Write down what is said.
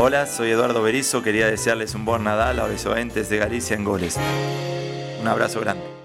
Hola, soy Eduardo Berizo, quería desearles un buen Nadal a los de Galicia en goles. Un abrazo grande.